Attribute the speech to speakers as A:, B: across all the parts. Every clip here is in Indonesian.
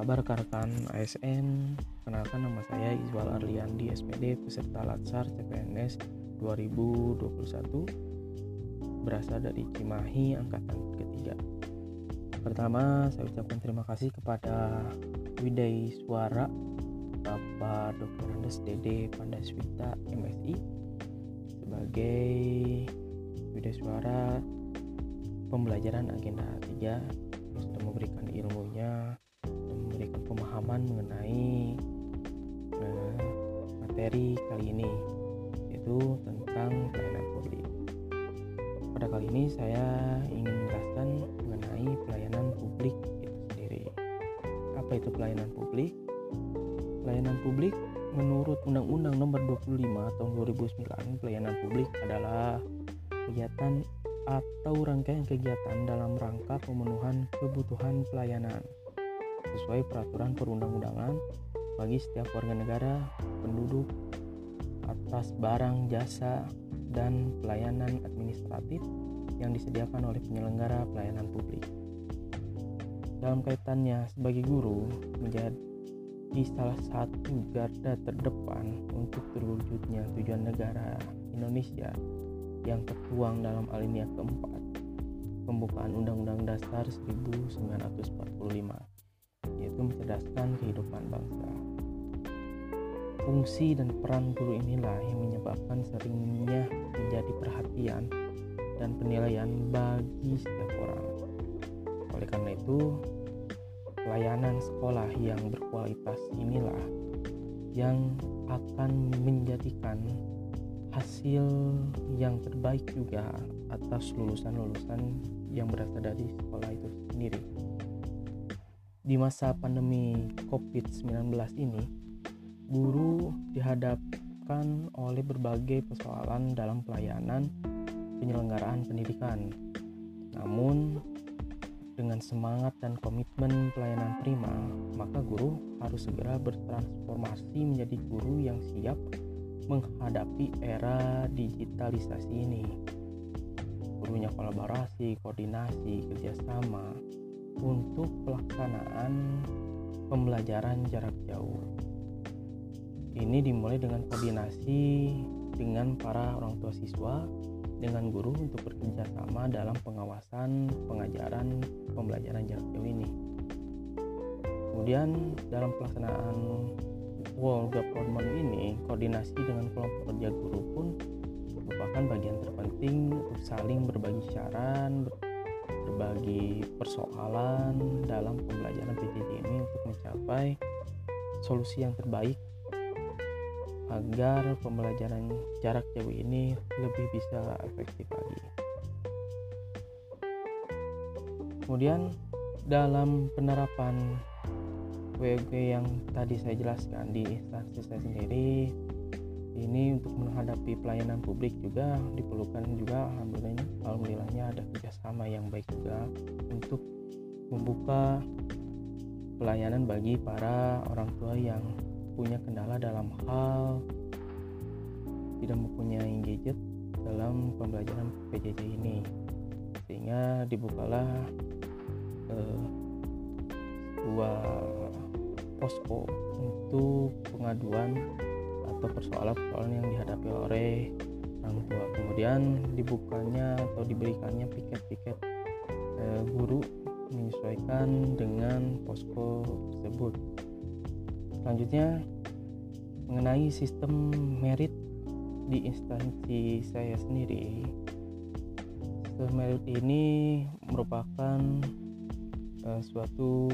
A: kabar rekan ASN? Kenalkan nama saya Izwal Arliandi SPD peserta Latsar CPNS 2021 berasal dari Cimahi angkatan ketiga. Pertama, saya ucapkan terima kasih kepada Widai Suara Bapak Dr. Andes Dede Pandaswita MSI sebagai Widai Suara pembelajaran agenda 3 yang sudah memberikan ilmunya memberikan pemahaman mengenai uh, materi kali ini yaitu tentang pelayanan publik. Pada kali ini saya ingin menjelaskan mengenai pelayanan publik itu sendiri. Apa itu pelayanan publik? Pelayanan publik menurut Undang-Undang Nomor 25 Tahun 2009 pelayanan publik adalah kegiatan atau rangkaian kegiatan dalam rangka pemenuhan kebutuhan pelayanan sesuai peraturan perundang-undangan bagi setiap warga negara, penduduk, atas barang, jasa, dan pelayanan administratif yang disediakan oleh penyelenggara pelayanan publik. Dalam kaitannya sebagai guru menjadi salah satu garda terdepan untuk terwujudnya tujuan negara Indonesia yang tertuang dalam alinea keempat pembukaan Undang-Undang Dasar 1945 yaitu mencerdaskan kehidupan bangsa. Fungsi dan peran guru inilah yang menyebabkan seringnya menjadi perhatian dan penilaian bagi setiap orang. Oleh karena itu, pelayanan sekolah yang berkualitas inilah yang akan menjadikan hasil yang terbaik juga atas lulusan-lulusan yang berasal dari sekolah itu sendiri di masa pandemi COVID-19 ini, guru dihadapkan oleh berbagai persoalan dalam pelayanan penyelenggaraan pendidikan. Namun, dengan semangat dan komitmen pelayanan prima, maka guru harus segera bertransformasi menjadi guru yang siap menghadapi era digitalisasi ini. Gurunya kolaborasi, koordinasi, kerjasama, untuk pelaksanaan pembelajaran jarak jauh. Ini dimulai dengan koordinasi dengan para orang tua siswa dengan guru untuk bekerja sama dalam pengawasan pengajaran pembelajaran jarak jauh ini. Kemudian dalam pelaksanaan World Government ini, koordinasi dengan kelompok kerja guru pun merupakan bagian terpenting untuk saling berbagi saran, berbagi persoalan dalam pembelajaran PJJ ini untuk mencapai solusi yang terbaik agar pembelajaran jarak jauh ini lebih bisa efektif lagi. Kemudian dalam penerapan WG yang tadi saya jelaskan di instansi saya sendiri ini untuk menghadapi pelayanan publik juga diperlukan juga alhamdulillahnya alhamdulillahnya ada kerjasama yang baik juga untuk membuka pelayanan bagi para orang tua yang punya kendala dalam hal tidak mempunyai gadget dalam pembelajaran PJJ ini. Sehingga dibukalah eh, sebuah posko untuk pengaduan atau persoalan-persoalan yang dihadapi oleh orang tua. Kemudian dibukanya atau diberikannya piket-piket e, guru menyesuaikan dengan posko tersebut. Selanjutnya mengenai sistem merit di instansi saya sendiri. Sistem merit ini merupakan e, suatu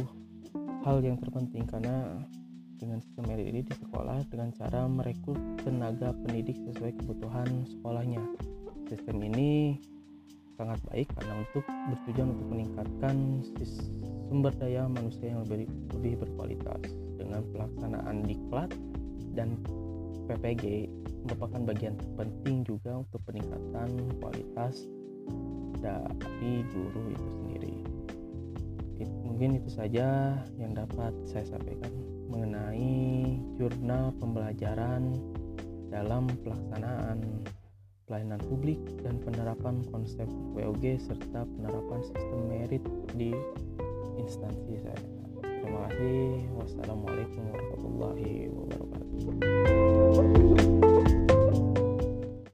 A: hal yang terpenting karena dengan sistem ini di sekolah dengan cara merekrut tenaga pendidik sesuai kebutuhan sekolahnya. Sistem ini sangat baik karena untuk bertujuan untuk meningkatkan sumber daya manusia yang lebih, lebih berkualitas dengan pelaksanaan diklat dan PPG merupakan bagian penting juga untuk peningkatan kualitas dari guru itu sendiri. It, mungkin itu saja yang dapat saya sampaikan mengenai jurnal pembelajaran dalam pelaksanaan pelayanan publik dan penerapan konsep WOG serta penerapan sistem merit di instansi saya. Terima kasih. Wassalamualaikum warahmatullahi wabarakatuh.